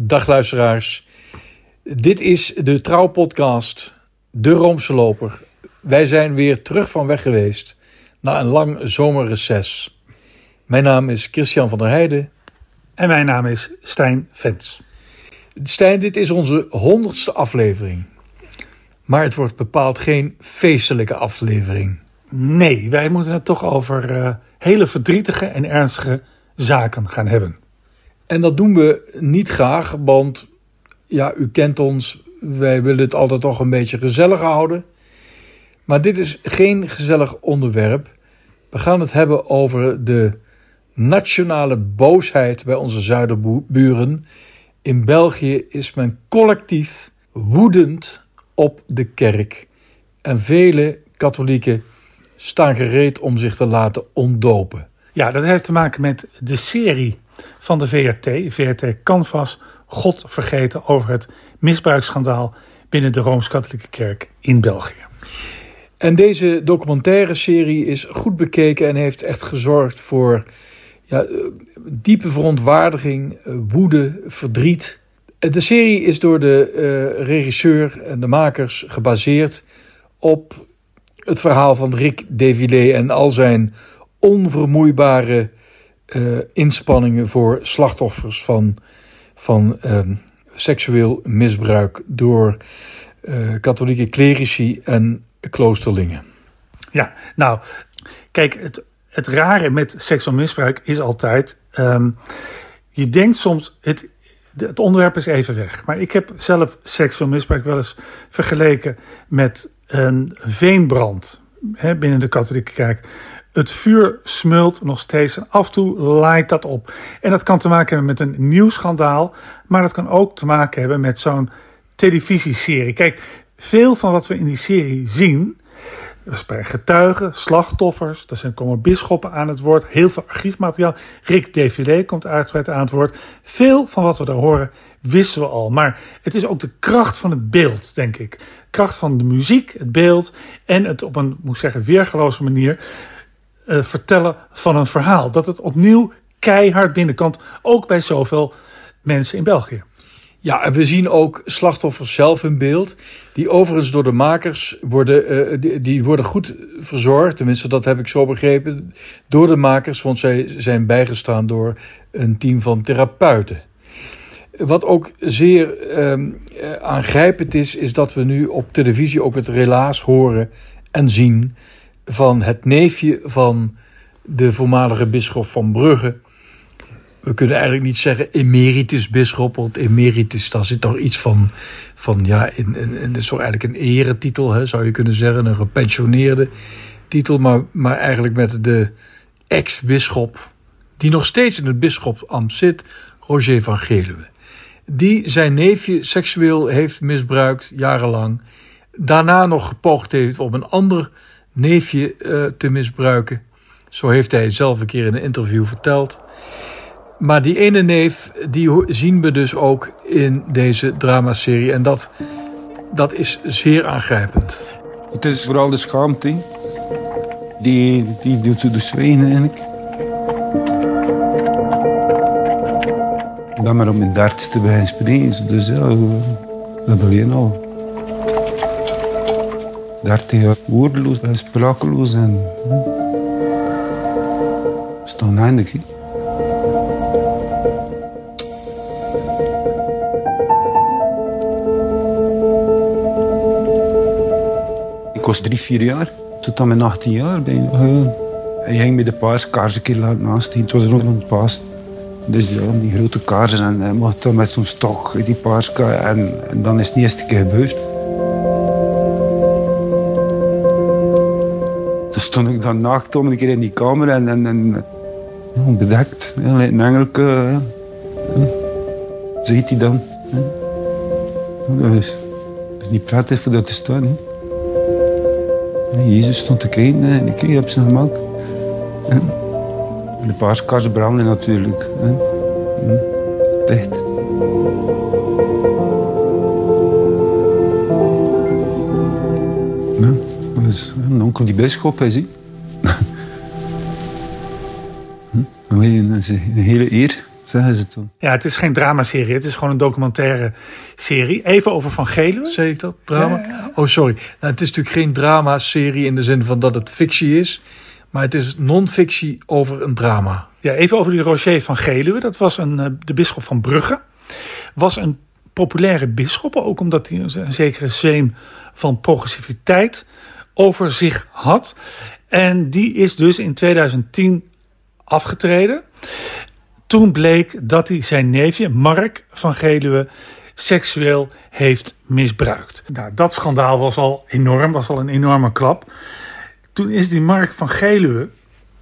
Dag luisteraars. Dit is de trouwpodcast De Roomse Loper. Wij zijn weer terug van weg geweest na een lang zomerreces. Mijn naam is Christian van der Heijden. En mijn naam is Stijn Vens. Stijn, dit is onze honderdste aflevering. Maar het wordt bepaald geen feestelijke aflevering. Nee, wij moeten het toch over uh, hele verdrietige en ernstige zaken gaan hebben. En dat doen we niet graag, want ja, u kent ons, wij willen het altijd toch een beetje gezellig houden. Maar dit is geen gezellig onderwerp. We gaan het hebben over de nationale boosheid bij onze zuiderburen. In België is men collectief woedend op de kerk. En vele katholieken staan gereed om zich te laten ontdopen. Ja, dat heeft te maken met de serie van de VRT. VRT Canvas, God vergeten over het misbruiksschandaal binnen de Rooms-Katholieke Kerk in België. En deze documentaire serie is goed bekeken en heeft echt gezorgd voor ja, diepe verontwaardiging, woede, verdriet. De serie is door de regisseur en de makers gebaseerd op het verhaal van Rick Devilé en al zijn onvermoeibare uh, inspanningen voor slachtoffers van, van uh, seksueel misbruik door uh, katholieke clerici en kloosterlingen. Ja, nou, kijk, het, het rare met seksueel misbruik is altijd. Um, je denkt soms, het, het onderwerp is even weg. Maar ik heb zelf seksueel misbruik wel eens vergeleken met een veenbrand hè, binnen de katholieke kerk. Het vuur smult nog steeds en af en toe laait dat op. En dat kan te maken hebben met een nieuw schandaal, maar dat kan ook te maken hebben met zo'n televisieserie. Kijk, veel van wat we in die serie zien, dat bij getuigen, slachtoffers, daar zijn komen bisschoppen aan het woord, heel veel archiefmateriaal. Rick Defilé komt uitgebreid aan het woord. Veel van wat we daar horen wisten we al, maar het is ook de kracht van het beeld, denk ik. Kracht van de muziek, het beeld en het op een, moet ik zeggen, weergeloze manier uh, vertellen van een verhaal. Dat het opnieuw keihard binnenkomt, ook bij zoveel mensen in België. Ja, en we zien ook slachtoffers zelf in beeld, die overigens door de makers worden, uh, die, worden goed verzorgd. Tenminste, dat heb ik zo begrepen. Door de makers, want zij zijn bijgestaan door een team van therapeuten. Wat ook zeer uh, aangrijpend is, is dat we nu op televisie ook het relaas horen en zien van het neefje van de voormalige bisschop van Brugge we kunnen eigenlijk niet zeggen emeritus bisschop, want emeritus, daar zit toch iets van, van ja, in, in, eigenlijk een eretitel, hè, zou je kunnen zeggen, een gepensioneerde titel, maar, maar eigenlijk met de ex-bisschop, die nog steeds in het bisschopsambt zit, Roger van Geluwe. Die zijn neefje seksueel heeft misbruikt, jarenlang. Daarna nog gepoogd heeft om een ander neefje uh, te misbruiken. Zo heeft hij zelf een keer in een interview verteld. Maar die ene neef, die zien we dus ook in deze dramaserie. En dat, dat is zeer aangrijpend. Het is vooral de schaamte. Die, die doet dus zwijgen eigenlijk. Ik ben maar op mijn dertigste bij spreken. Dus ja, dat alleen al. Dertig jaar woordeloos en sprakeloos. En, ja. Staan eindig. was drie, vier jaar. Tot aan mijn 18 jaar bijna. Hij ging met de paaskaars een keer naast. Het was rond paas. Dus ja, die grote kaarsen. En hij mocht dan met zo'n stok die paaskaars. En, en, dan is het niet eerste keer gebeurd. Stond ik dan naakt om een keer in die kamer. En, en, en ja, bedekt. Ja, een engelke. Ja. Zo heet hij dan. Dat, is, is niet prettig voor dat te staan. Hè. Jezus stond te kijken en ik op zijn gemak. De paaskars brandde natuurlijk. Dicht. Ja, dus een onkel die bisschop is. Een hele eer zeggen ze toen. Ja, het is geen dramaserie, het is gewoon een documentaire serie. Even over Van Geluwe. Zeg ik dat? Drama? Ja. Oh, sorry. Nou, het is natuurlijk geen drama-serie in de zin van dat het fictie is. Maar het is non-fictie over een drama. Ja, even over die Roger van Geluwe. Dat was een, eh, de bisschop van Brugge. Was een populaire bisschop, ook omdat hij een zekere zweem van progressiviteit over zich had. En die is dus in 2010 afgetreden. Toen bleek dat hij zijn neefje, Mark van Geluwe, seksueel heeft misbruikt. Nou, dat schandaal was al enorm, was al een enorme klap. Toen is die Mark van Geluwe,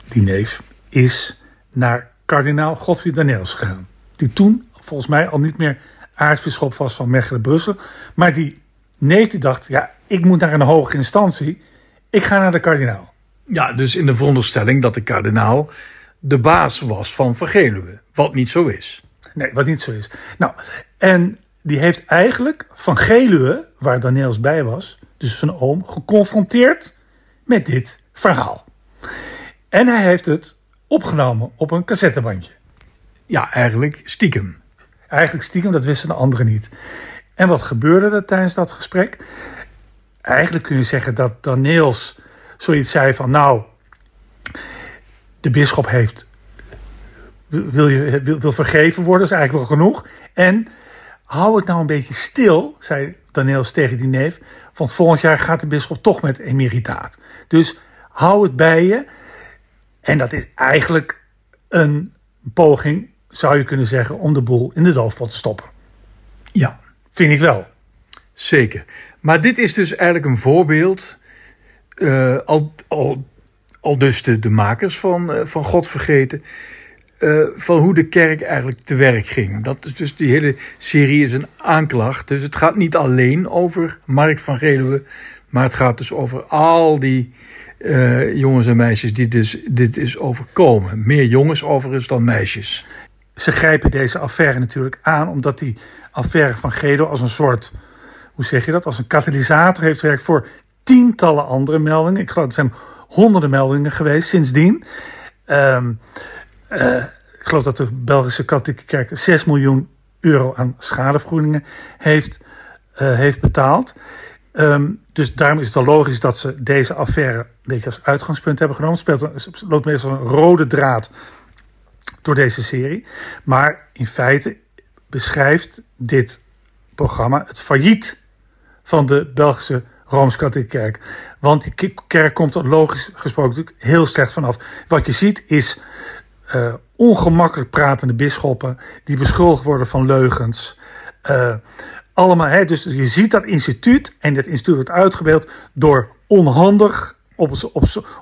die neef, is naar kardinaal Godfried Daniels gegaan. Die toen volgens mij al niet meer aartsbisschop was van Mechelen-Brussel. Maar die neef die dacht, ja, ik moet naar een hogere instantie. Ik ga naar de kardinaal. Ja, dus in de veronderstelling dat de kardinaal de baas was van Vergeluwe. Wat niet zo is. Nee, wat niet zo is. Nou, en die heeft eigenlijk van Geluwe, waar Daniels bij was, dus zijn oom, geconfronteerd met dit verhaal. En hij heeft het opgenomen op een cassettebandje. Ja, eigenlijk stiekem. Eigenlijk stiekem, dat wisten de anderen niet. En wat gebeurde er tijdens dat gesprek? Eigenlijk kun je zeggen dat Daniels zoiets zei van, nou, de bisschop heeft, wil, je, wil, wil vergeven worden, is eigenlijk wel genoeg. En hou het nou een beetje stil, zei Daniels tegen die neef, want volgend jaar gaat de bisschop toch met emeritaat. Dus hou het bij je. En dat is eigenlijk een poging, zou je kunnen zeggen, om de boel in de doofpot te stoppen. Ja, Vind ik wel. zeker. Maar dit is dus eigenlijk een voorbeeld. eh, al, al, al dus de, de makers van, eh, van God vergeten. eh, van hoe de kerk eigenlijk te werk ging. Dat is dus die hele serie is een aanklacht. Dus het gaat niet alleen over Mark van Geluwe. Maar het gaat dus over al die jongens en meisjes die dus, dit is overkomen. Meer jongens overigens dan meisjes. Ze grijpen deze affaire natuurlijk aan, omdat die affaire van Gedo als een soort, hoe zeg je dat, als een katalysator heeft gewerkt voor tientallen andere meldingen. Ik geloof, er zijn honderden meldingen geweest sindsdien. Ehm, eh, ik geloof dat de Belgische katholieke kerk 6 miljoen euro aan schadevergoedingen heeft, eh, heeft betaald. Ehm, dus daarom is het logisch dat ze deze affaire een beetje als uitgangspunt hebben genomen. Speelt een- loopt meestal een rode draad door deze serie. Maar in feite beschrijft dit programma het failliet van de Belgische Rooms-Katholieke Kerk. Want die kerk komt er logisch gesproken natuurlijk heel slecht vanaf. Wat je ziet is eh, ongemakkelijk pratende bisschoppen die beschuldigd worden van leugens. Eh, allemaal, hè, dus je ziet dat instituut en dat instituut wordt uitgebeeld door onhandig, op,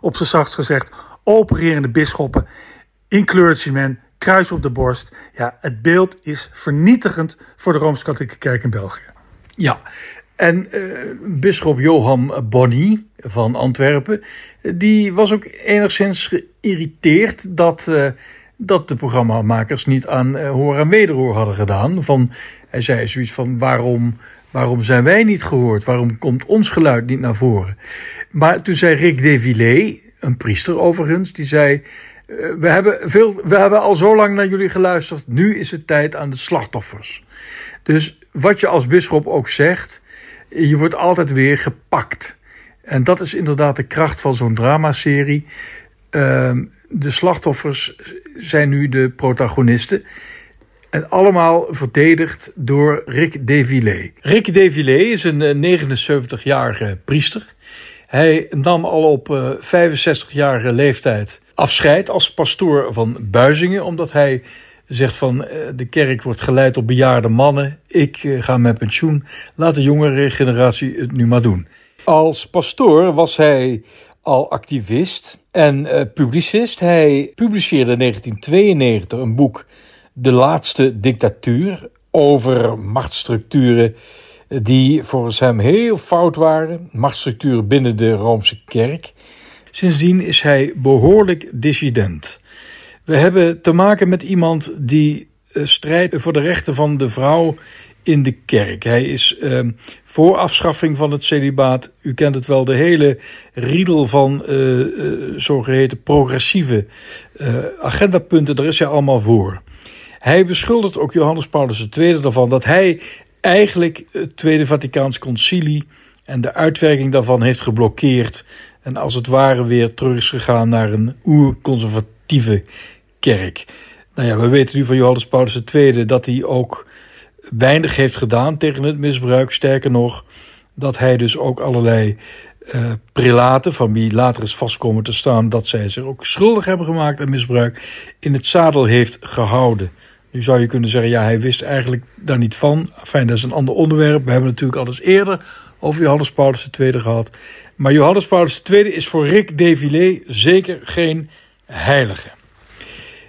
op, z'n zachtst gezegd, opererende bisschoppen clergyman, kruis op de borst. Ja, het beeld is vernietigend voor de Rooms-Katholieke Kerk in België. Ja, en eh bisschop Johan Bonny van Antwerpen, die was ook enigszins geïrriteerd dat, eh, dat de programmamakers niet aan eh, hoor en wederhoor hadden gedaan. Van, hij zei zoiets van, waarom, waarom zijn wij niet gehoord? Waarom komt ons geluid niet naar voren? Maar toen zei Rick Devillé, een priester overigens, die zei... eh, we, hebben veel, we hebben al zo lang naar jullie geluisterd. Nu is het tijd aan de slachtoffers. Dus wat je als bisschop ook zegt, je wordt altijd weer gepakt. En dat is inderdaad de kracht van zo'n dramaserie. Ehm, de slachtoffers zijn nu de protagonisten. En allemaal verdedigd door Rick Devillé. Rick Devillé is een eh, 79-jarige priester. Hij nam al op eh, 65-jarige leeftijd afscheid als pastoor van Buizingen, omdat hij zegt van eh, de kerk wordt geleid door bejaarde mannen. Ik eh, ga met pensioen. Laat de jongere generatie het nu maar doen. Als pastoor was hij al activist en eh, publicist. Hij publiceerde in 1992 een boek De Laatste Dictatuur over machtsstructuren die volgens hem heel fout waren. Machtsstructuren binnen de Roomse kerk. Sindsdien is hij behoorlijk dissident. We hebben te maken met iemand die eh, strijdt voor de rechten van de vrouw in de kerk. Hij is eh, voor afschaffing van het celibaat. U kent het wel, de hele riedel van eh, eh, zogeheten progressieve agendapunten. Daar is hij allemaal voor. Hij beschuldigt ook Johannes Paulus II ervan dat hij eigenlijk het Tweede Vaticaans Concilie en de uitwerking daarvan heeft geblokkeerd. En als het ware weer terug is gegaan naar een oerconservatieve kerk. Nou ja, we weten nu van Johannes Paulus II dat hij ook weinig heeft gedaan tegen het misbruik. Sterker nog, dat hij dus ook allerlei uh, prelaten, van wie later is vastkomen te staan dat zij zich ook schuldig hebben gemaakt aan misbruik, in het zadel heeft gehouden. Nu zou je kunnen zeggen, ja, hij wist eigenlijk daar niet van. Fijn, dat is een ander onderwerp. We hebben natuurlijk al eerder over Johannes Paulus II gehad. Maar Johannes Paulus II is voor Rick Devillé zeker geen heilige.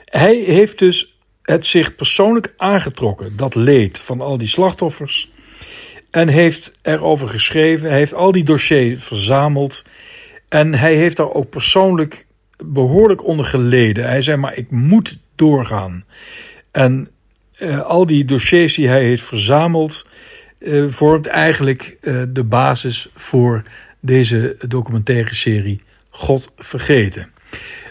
Hij heeft dus het zich persoonlijk aangetrokken, dat leed van al die slachtoffers. En heeft erover geschreven. Hij heeft al die dossiers verzameld. En hij heeft daar ook persoonlijk behoorlijk onder geleden. Hij zei: Maar ik moet doorgaan. En uh, al die dossiers die hij heeft verzameld. Uh, vormt eigenlijk uh, de basis voor deze documentaire serie God Vergeten.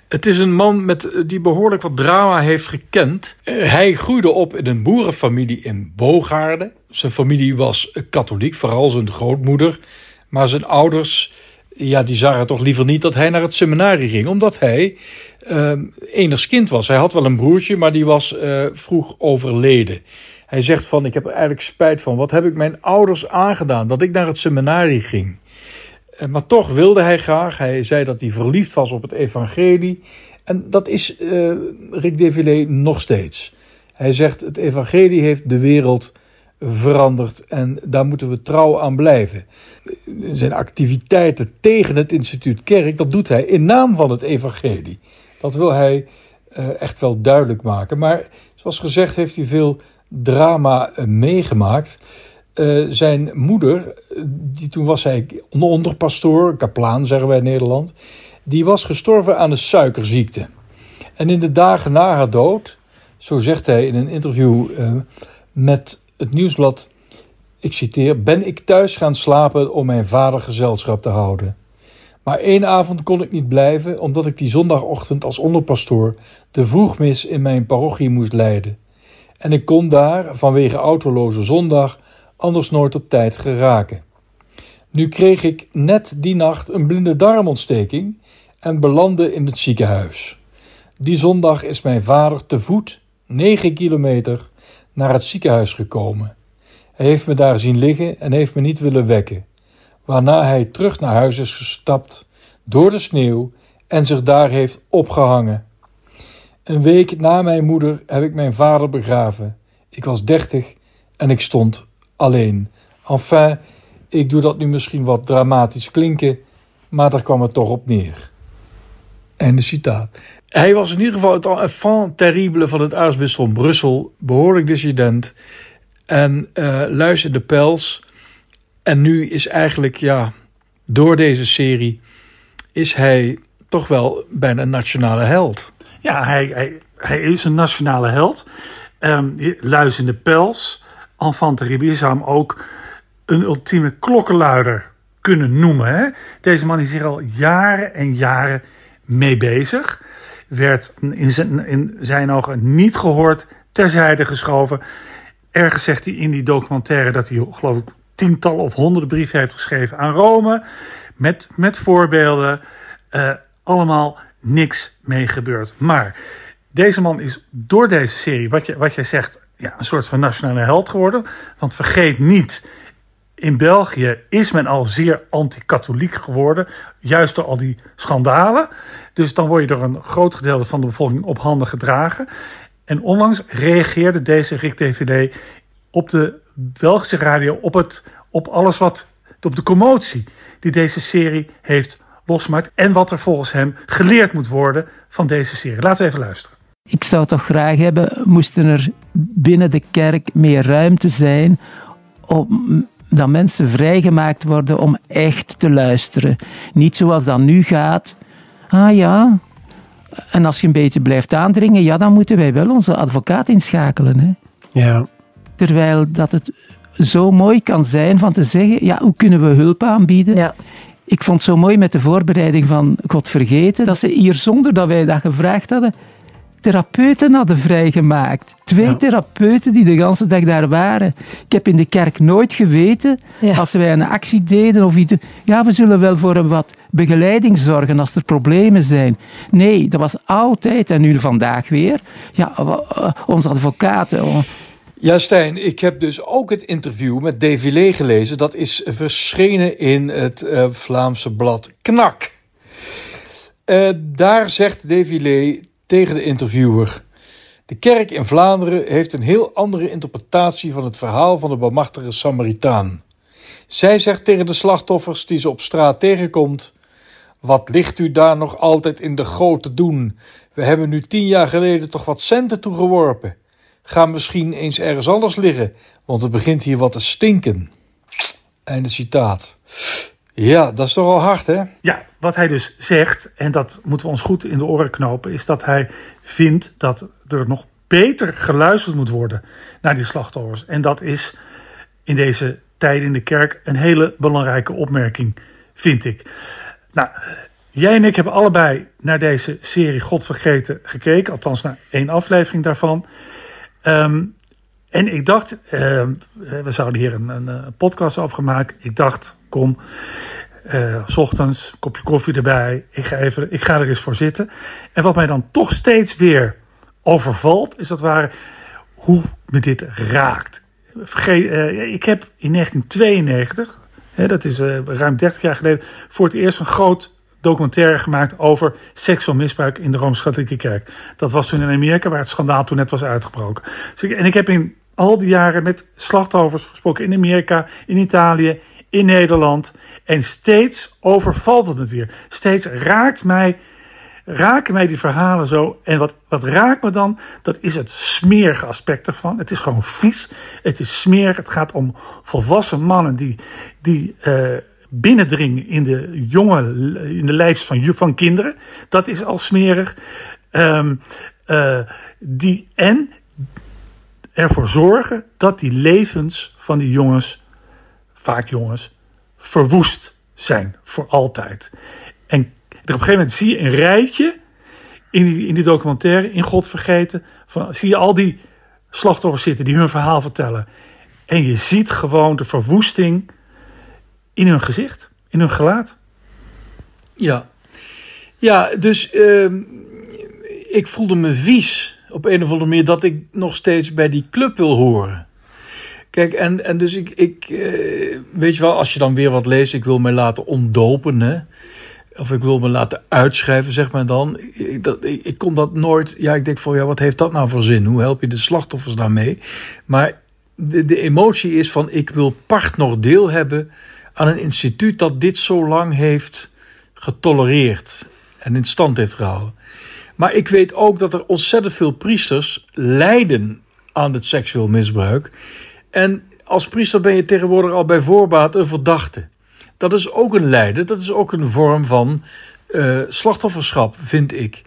Het is een man met, die behoorlijk wat drama heeft gekend. hij groeide op in een boerenfamilie in Bogaarden. Zijn familie was katholiek, vooral zijn grootmoeder. Maar zijn ouders, ja, die zagen toch liever niet dat hij naar het seminarie ging, omdat hij uh, kind was. Hij had wel een broertje, maar die was vroeg overleden. Hij zegt van, ik heb er eigenlijk spijt van. Wat heb ik mijn ouders aangedaan dat ik naar het seminarie ging? Uh, maar toch wilde hij graag. Hij zei dat hij verliefd was op het evangelie. En dat is uh, Rick Devillé nog steeds. Hij zegt, het evangelie heeft de wereld veranderd en daar moeten we trouw aan blijven. Zijn activiteiten tegen het instituut Kerk, dat doet hij in naam van het evangelie. Dat wil hij uh, echt wel duidelijk maken. Maar zoals gezegd heeft hij veel drama meegemaakt. Uh, zijn moeder, die, toen was hij onderpastoor, kaplaan zeggen wij in Nederland, die was gestorven aan de suikerziekte. En in de dagen na haar dood, zo zegt hij in een interview met het nieuwsblad, ik citeer, ben ik thuis gaan slapen om mijn vader gezelschap te houden. Maar één avond kon ik niet blijven, omdat ik die zondagochtend als onderpastoor de vroegmis in mijn parochie moest leiden. En ik kon daar, vanwege autoloze zondag, anders nooit op tijd geraken. Nu kreeg ik net die nacht een blinde darmontsteking en belandde in het ziekenhuis. Die zondag is mijn vader te voet, negen kilometer, naar het ziekenhuis gekomen. Hij heeft me daar zien liggen en heeft me niet willen wekken, waarna hij terug naar huis is gestapt door de sneeuw en zich daar heeft opgehangen. Een week na mijn moeder heb ik mijn vader begraven. Ik was dertig en ik stond alleen. Enfin, ik doe dat nu misschien wat dramatisch klinken, maar daar kwam het toch op neer. Einde citaat. Hij was in ieder geval het enfant terrible van het aartsbisdom Brussel, behoorlijk dissident en uh, luisterde pels. En nu is eigenlijk, ja, door deze serie is hij toch wel bijna een nationale held. Ja, hij, hij, hij is een nationale held. Um, luizende pels, enfant terrible, zou hem ook een ultieme klokkenluider kunnen noemen. Hè? Deze man is hier al jaren en jaren mee bezig. Werd in zijn, zijn ogen niet gehoord, terzijde geschoven. Ergens zegt hij in die documentaire dat hij, geloof ik, tientallen of honderden brieven heeft geschreven aan Rome. Met, met voorbeelden. Uh, allemaal niks mee gebeurd. Maar deze man is door deze serie, wat, je, wat jij zegt, ja, een soort van nationale held geworden. Want vergeet niet, in België is men al zeer anti-katholiek geworden, juist door al die schandalen. Dus dan word je door een groot gedeelte van de bevolking op handen gedragen. En onlangs reageerde deze Rick DVD op de Belgische radio op, het, op alles wat, op de commotie die deze serie heeft losgemaakt. En wat er volgens hem geleerd moet worden van deze serie. Laten we even luisteren. Ik zou toch graag hebben, moesten er binnen de kerk meer ruimte zijn om dat mensen vrijgemaakt worden om echt te luisteren. Niet zoals dat nu gaat. Ah ja. En als je een beetje blijft aandringen, ja, dan moeten wij wel onze advocaat inschakelen. Hè? Ja. Terwijl dat het zo mooi kan zijn van te zeggen, ja, hoe kunnen we hulp aanbieden? Ja. Ik vond het zo mooi met de voorbereiding van God Vergeten, dat ze hier, zonder dat wij dat gevraagd hadden, therapeuten hadden vrijgemaakt. Twee therapeuten die de hele dag daar waren. Ik heb in de kerk nooit geweten, Ja. als wij een actie deden of iets. Ja, we zullen wel voor een wat begeleiding zorgen als er problemen zijn. Nee, dat was altijd, en nu vandaag weer, ja, eh, onze advocaten. oh, Ja, Stijn, ik heb dus ook het interview met Davy gelezen. Dat is verschenen in het eh, Vlaamse blad Knak. Eh, daar zegt Davy tegen de interviewer... De kerk in Vlaanderen heeft een heel andere interpretatie van het verhaal van de barmhartige Samaritaan. Zij zegt tegen de slachtoffers die ze op straat tegenkomt... Wat ligt u daar nog altijd in de goot te doen? We hebben nu tien jaar geleden toch wat centen toegeworpen. Ga misschien eens ergens anders liggen, want het begint hier wat te stinken. Einde citaat. Ja, dat is toch al hard, hè? Ja, wat hij dus zegt, en dat moeten we ons goed in de oren knopen, is dat hij vindt dat er nog beter geluisterd moet worden naar die slachtoffers. En dat is in deze tijden in de kerk een hele belangrijke opmerking, vind ik. Nou, jij en ik hebben allebei naar deze serie God Vergeten gekeken, althans naar één aflevering daarvan. Ehm, en ik dacht, ehm, we zouden hier een, een, podcast over. Ik dacht, kom, eh, s ochtends, kopje koffie erbij. Ik ga, even, ik ga er eens voor zitten. En wat mij dan toch steeds weer overvalt, is dat ware hoe me dit raakt. Vergeet, eh, ik heb in 1992, hè, dat is eh, ruim 30 jaar geleden, voor het eerst een groot documentaire gemaakt over seksueel misbruik in de Rooms-Katholieke Kerk. Dat was toen in Amerika, waar het schandaal toen net was uitgebroken. Dus en ik heb in al die jaren met slachtoffers gesproken in Amerika, in Italië, in Nederland. En steeds overvalt het me weer. Steeds raakt mij, raken mij die verhalen zo. En wat, wat raakt me dan? Dat is het smerige aspect ervan. Het is gewoon vies. Het is smerig. Het gaat om volwassen mannen die, die eh, binnendringen in de jonge, in de lijfs van, van kinderen. Dat is al smerig. Ehm, eh, die, en ervoor zorgen dat die levens van die jongens, vaak jongens, verwoest zijn voor altijd. En op een gegeven moment zie je een rijtje in die, in die documentaire, in God vergeten, van, zie je al die slachtoffers zitten die hun verhaal vertellen. En je ziet gewoon de verwoesting in hun gezicht, in hun gelaat. Ja. Ja, dus ehm, ik voelde me vies op een of andere manier dat ik nog steeds bij die club wil horen. Kijk, en, en dus ik, ik eh, weet je wel, als je dan weer wat leest, ik wil mij laten ontdopen, hè. Of ik wil me laten uitschrijven, zeg maar dan. Ik, ik kon dat nooit. Ja, ik denk van ja, wat heeft dat nou voor zin? Hoe help je de slachtoffers daarmee? Maar de, de emotie is van ik wil part nog deel hebben aan een instituut dat dit zo lang heeft getolereerd en in stand heeft gehouden. Maar ik weet ook dat er ontzettend veel priesters lijden aan het seksueel misbruik. En als priester ben je tegenwoordig al bij voorbaat een verdachte. Dat is ook een lijden, dat is ook een vorm van eh, slachtofferschap, vind ik.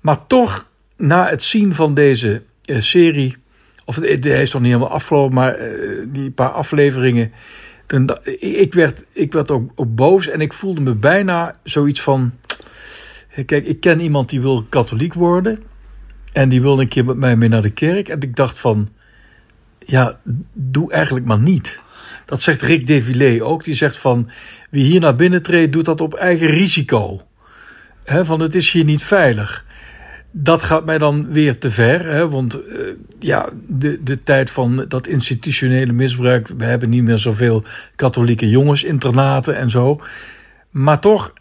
Maar toch, na het zien van deze eh, serie, of hij is nog niet helemaal afgelopen, maar eh, die paar afleveringen, ik, werd, ik werd ook, ook boos en ik voelde me bijna zoiets van. Kijk, ik ken iemand die wil katholiek worden. En die wilde een keer met mij mee naar de kerk. En ik dacht van, ja, doe eigenlijk maar niet. Dat zegt Rick Devilé ook. Die zegt van, wie hier naar binnen treedt, doet dat op eigen risico. Van, het is hier niet veilig. Dat gaat mij dan weer te ver. Want eh, ja, de, de tijd van dat institutionele misbruik... we hebben niet meer zoveel katholieke jongensinternaten en zo. Maar toch,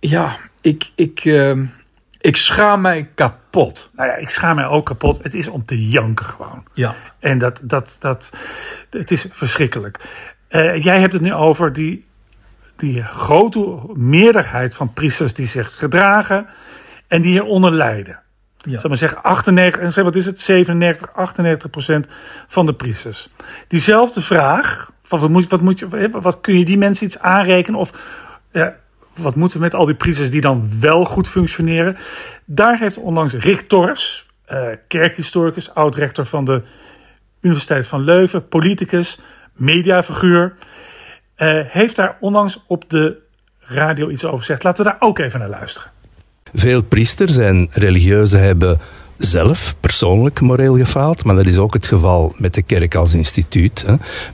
ja, ik, ik, eh, ik schaam mij kapot. Nou ja, ik schaam mij ook kapot. Het is om te janken gewoon. Ja. En dat, dat, dat, het is verschrikkelijk. Eh, jij hebt het nu over die, die grote meerderheid van priesters die zich gedragen en die hieronder lijden. Ja. Zal maar zeggen, 98, en zeg, wat is het? 97, 98 procent van de priesters. Diezelfde vraag, wat, moet, wat, moet je, wat kun je die mensen iets aanrekenen? Of ja, wat moeten we met al die priesters die dan wel goed functioneren? Daar heeft onlangs Rick Torfs, eh, kerkhistoricus, oud-rector van de Universiteit van Leuven, politicus, mediafiguur, eh, heeft daar onlangs op de radio iets over gezegd. Laten we daar ook even naar luisteren. Veel priesters en religieuzen hebben zelf persoonlijk moreel gefaald, maar dat is ook het geval met de kerk als instituut.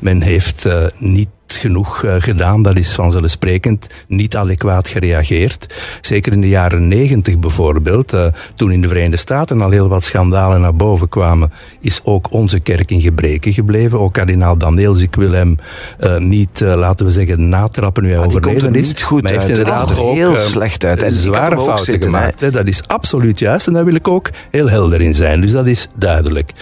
Men heeft uh, niet genoeg uh, gedaan. Dat is vanzelfsprekend niet adequaat gereageerd. Zeker in de jaren negentig bijvoorbeeld, uh, toen in de Verenigde Staten al heel wat schandalen naar boven kwamen, is ook onze kerk in gebreken gebleven. Ook kardinaal Daniels, ik wil hem uh, niet, laten we zeggen, natrappen nu hij overleden is. Niet goed maar hij heeft inderdaad ook heel slecht uit. En zware fouten zitten, gemaakt. Hè. Dat is absoluut juist en daar wil ik ook heel helder in zijn. Dus dat is duidelijk.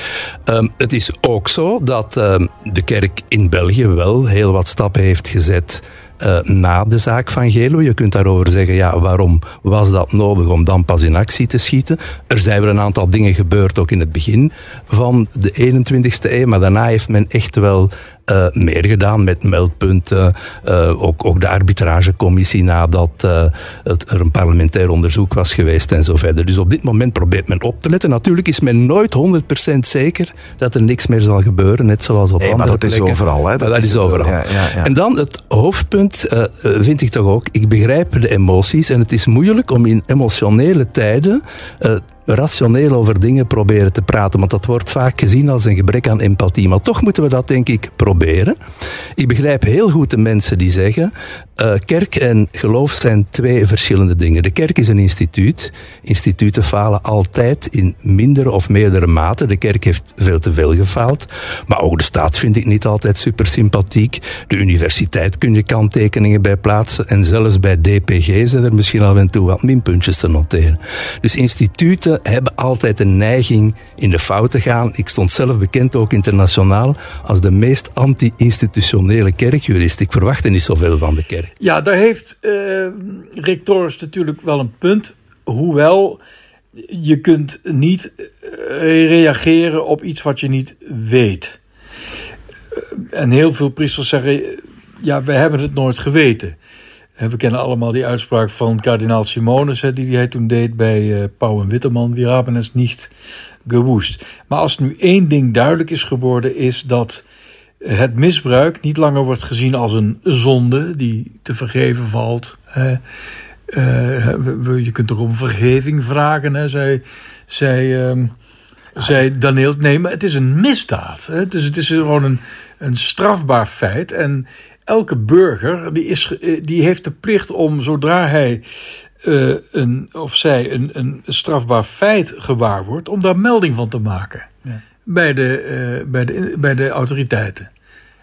Um, het is ook zo dat um, de kerk in België wel heel wat stappen heeft gezet uh, na de zaak van Gelo. Je kunt daarover zeggen, ja, waarom was dat nodig om dan pas in actie te schieten? Er zijn wel een aantal dingen gebeurd, ook in het begin van de 21ste eeuw, maar daarna heeft men echt wel uh, meer gedaan met meldpunten. Uh, ook, ook de arbitragecommissie nadat uh, het, er een parlementair onderzoek was geweest en zo verder. Dus op dit moment probeert men op te letten. Natuurlijk is men nooit 100% zeker dat er niks meer zal gebeuren, net zoals op nee, andere maar dat plekken. is overal. Hè? Dat, dat is, is overal. Ja, ja, ja. En dan het hoofdpunt vind ik toch ook, ik begrijp de emoties en het is moeilijk om in emotionele tijden rationeel over dingen proberen te praten. Want dat wordt vaak gezien als een gebrek aan empathie. Maar toch moeten we dat, denk ik, proberen. Ik begrijp heel goed de mensen die zeggen: uh, kerk en geloof zijn twee verschillende dingen. De kerk is een instituut. Instituten falen altijd in mindere of meerdere mate. De kerk heeft veel te veel gefaald. Maar ook de staat vind ik niet altijd super sympathiek. De universiteit kun je kanttekeningen bij plaatsen. En zelfs bij DPG zijn er misschien af en toe wat minpuntjes te noteren. Dus instituten hebben altijd een neiging in de fout te gaan. Ik stond zelf bekend ook internationaal als de meest anti-institutionele kerkjurist. Ik verwachtte niet zoveel van de kerk. Ja, daar heeft uh, natuurlijk wel een punt. Hoewel je kunt niet reageren op iets wat je niet weet. En heel veel priesters zeggen, ja, we hebben het nooit geweten. We kennen allemaal die uitspraak van kardinaal Simonis, die hij toen deed bij uh, Pauw en Witteman. Wir haben niet gewoest. Maar als nu één ding duidelijk is geworden, is dat het misbruik niet langer wordt gezien als een zonde die te vergeven valt. Uh, uh, je kunt toch om vergeving vragen, zei, zei, uh, zei Daniel. Nee, maar het is een misdaad. Dus het is gewoon een, een strafbaar feit. En elke burger die, is, die heeft de plicht om zodra hij uh, een, of zij een, een strafbaar feit gewaar wordt, om daar melding van te maken ja. bij, de, uh, bij, de, bij de autoriteiten.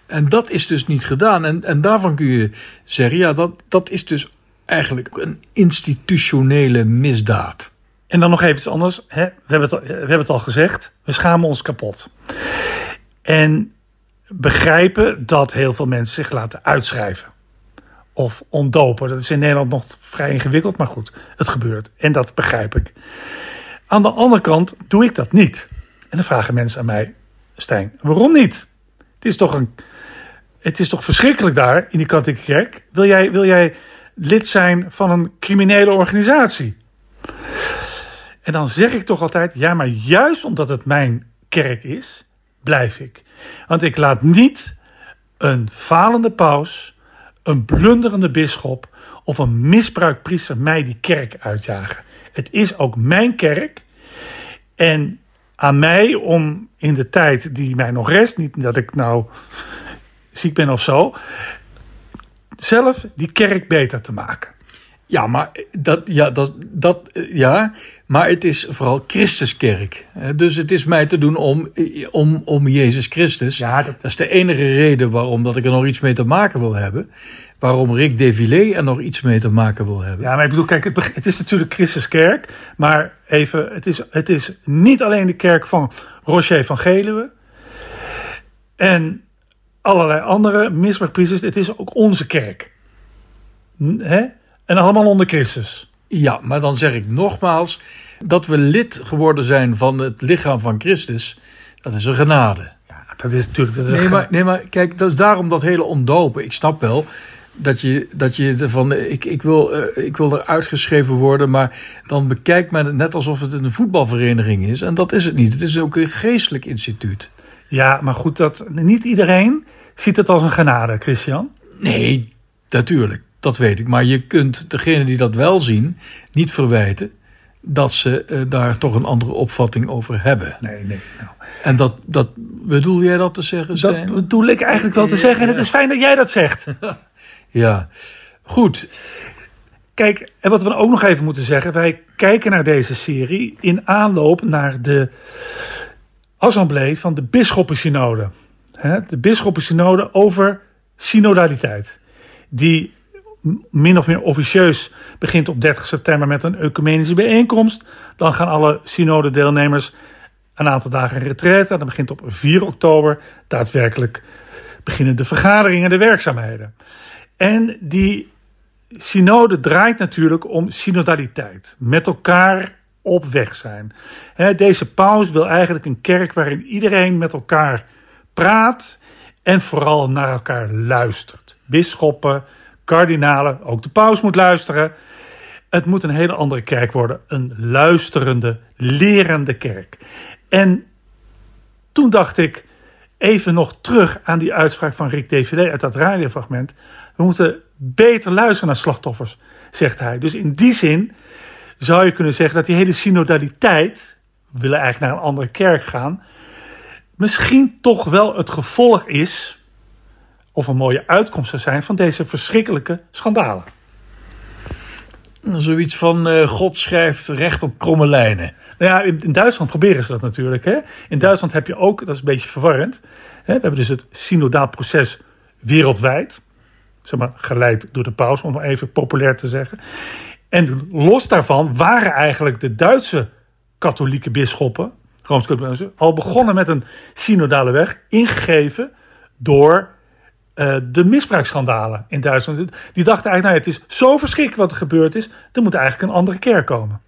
En dat is dus niet gedaan. En, en daarvan kun je zeggen, ja, dat, dat is dus eigenlijk een institutionele misdaad. En dan nog even iets anders. Hè? We, hebben het, we hebben het al gezegd, we schamen ons kapot. En begrijpen dat heel veel mensen zich laten uitschrijven. Of ontdopen. Dat is in Nederland nog vrij ingewikkeld, maar goed, het gebeurt. En dat begrijp ik. Aan de andere kant doe ik dat niet. En dan vragen mensen aan mij, Stijn, waarom niet? Het is toch, een, het is toch verschrikkelijk daar in die katholieke kerk? Wil jij, wil jij lid zijn van een criminele organisatie? En dan zeg ik toch altijd, ja, maar juist omdat het mijn kerk is, blijf ik. Want ik laat niet een falende paus, een blunderende bisschop of een misbruikpriester mij die kerk uitjagen. Het is ook mijn kerk. En aan mij om in de tijd die mij nog rest, niet dat ik nou ziek ben of zo, zelf die kerk beter te maken. Ja, maar dat, ja, dat, dat, ja, maar het is vooral Christuskerk. Dus het is mij te doen om, om, om Jezus Christus. Ja, dat... dat is de enige reden waarom dat ik er nog iets mee te maken wil hebben. Waarom Rick Devilé er nog iets mee te maken wil hebben. Ja, maar ik bedoel, kijk, het is natuurlijk Christuskerk. Maar even, het is, het is niet alleen de kerk van Roger van Geluwe. En allerlei andere misbruikpriesters. Het is ook onze kerk. Hè? En allemaal onder Christus. Ja, maar dan zeg ik nogmaals dat we lid geworden zijn van het lichaam van Christus. Dat is een genade. Ja, dat is natuurlijk. Dat is nee, maar, nee, maar kijk, dat is daarom dat hele ondopen. Ik snap wel dat je, dat je van. Ik, ik, wil, uh, ik wil er uitgeschreven worden, maar dan bekijkt men het net alsof het een voetbalvereniging is. En dat is het niet. Het is ook een geestelijk instituut. Ja, maar goed, dat, niet iedereen ziet het als een genade, Christian. Nee, natuurlijk. Dat weet ik. Maar je kunt degene die dat wel zien niet verwijten dat ze eh, daar toch een andere opvatting over hebben. Nee, nee. Nou. En dat, dat bedoel jij dat te zeggen, Stijn? Dat bedoel ik eigenlijk wel te zeggen. En het is fijn dat jij dat zegt. Ja, goed. Kijk, en wat we ook nog even moeten zeggen. Wij kijken naar deze serie in aanloop naar de assemblee van de bisschoppensynode. De bisschoppensynode over synodaliteit. Die min of meer officieus begint op 30 september met een ecumenische bijeenkomst. Dan gaan alle synodedeelnemers een aantal dagen in retraite. Dan begint op 4 oktober daadwerkelijk beginnen de vergaderingen en de werkzaamheden. En die synode draait natuurlijk om synodaliteit. Met elkaar op weg zijn. Deze paus wil eigenlijk een kerk waarin iedereen met elkaar praat en vooral naar elkaar luistert. Bisschoppen, kardinalen, ook de paus moet luisteren. Het moet een hele andere kerk worden. Een luisterende, lerende kerk. En toen dacht ik even nog terug aan die uitspraak van Rick DVD uit dat radiofragment. We moeten beter luisteren naar slachtoffers, zegt hij. Dus in die zin zou je kunnen zeggen dat die hele synodaliteit, we willen eigenlijk naar een andere kerk gaan, misschien toch wel het gevolg is, of een mooie uitkomst zou zijn van deze verschrikkelijke schandalen. Zoiets van eh, God schrijft recht op kromme lijnen. Nou ja, in, in Duitsland proberen ze dat natuurlijk. Hè? In Duitsland heb je ook, dat is een beetje verwarrend. Hè? We hebben dus het synodaal proces wereldwijd. Zeg maar, geleid door de paus, om maar even populair te zeggen. En los daarvan waren eigenlijk de Duitse katholieke bisschoppen, Rooms-Katholieke, al begonnen met een synodale weg, ingegeven door eh, de misbruiksschandalen in Duitsland. Die dachten eigenlijk, nou, het is zo verschrikkelijk wat er gebeurd is, er moet eigenlijk een andere kerk komen.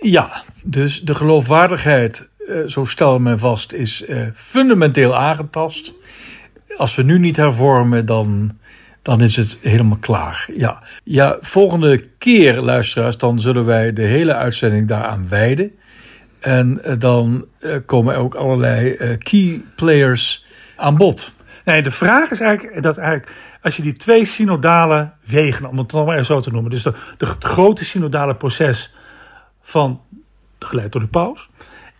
Ja, dus de geloofwaardigheid, eh, zo stelde men vast, is eh, fundamenteel aangetast. Als we nu niet hervormen, dan, dan is het helemaal klaar. Ja. ja, volgende keer, luisteraars, dan zullen wij de hele uitzending daaraan wijden. En dan komen ook allerlei key players aan bod. Nee, de vraag is eigenlijk dat eigenlijk, als je die twee synodale wegen, om het nog maar zo te noemen, dus het grote synodale proces van, geleid door de paus,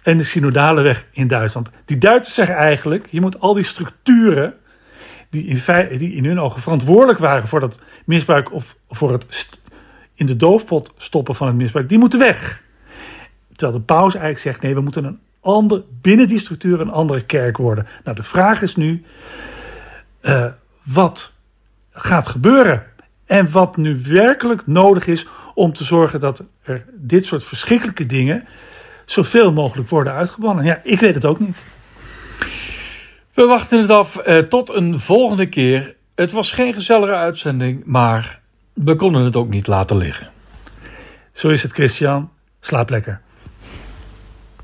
en de synodale weg in Duitsland. Die Duitsers zeggen eigenlijk, je moet al die structuren die in, die in hun ogen verantwoordelijk waren voor dat misbruik of voor het in de doofpot stoppen van het misbruik, die moeten weg. Terwijl de paus eigenlijk zegt, nee, we moeten een ander, binnen die structuur een andere kerk worden. Nou, de vraag is nu, eh, wat gaat gebeuren? En wat nu werkelijk nodig is om te zorgen dat er dit soort verschrikkelijke dingen zoveel mogelijk worden uitgebannen. Ja, ik weet het ook niet. We wachten het af eh, tot een volgende keer. Het was geen gezellige uitzending, maar we konden het ook niet laten liggen. Zo is het, Christian. Slaap lekker.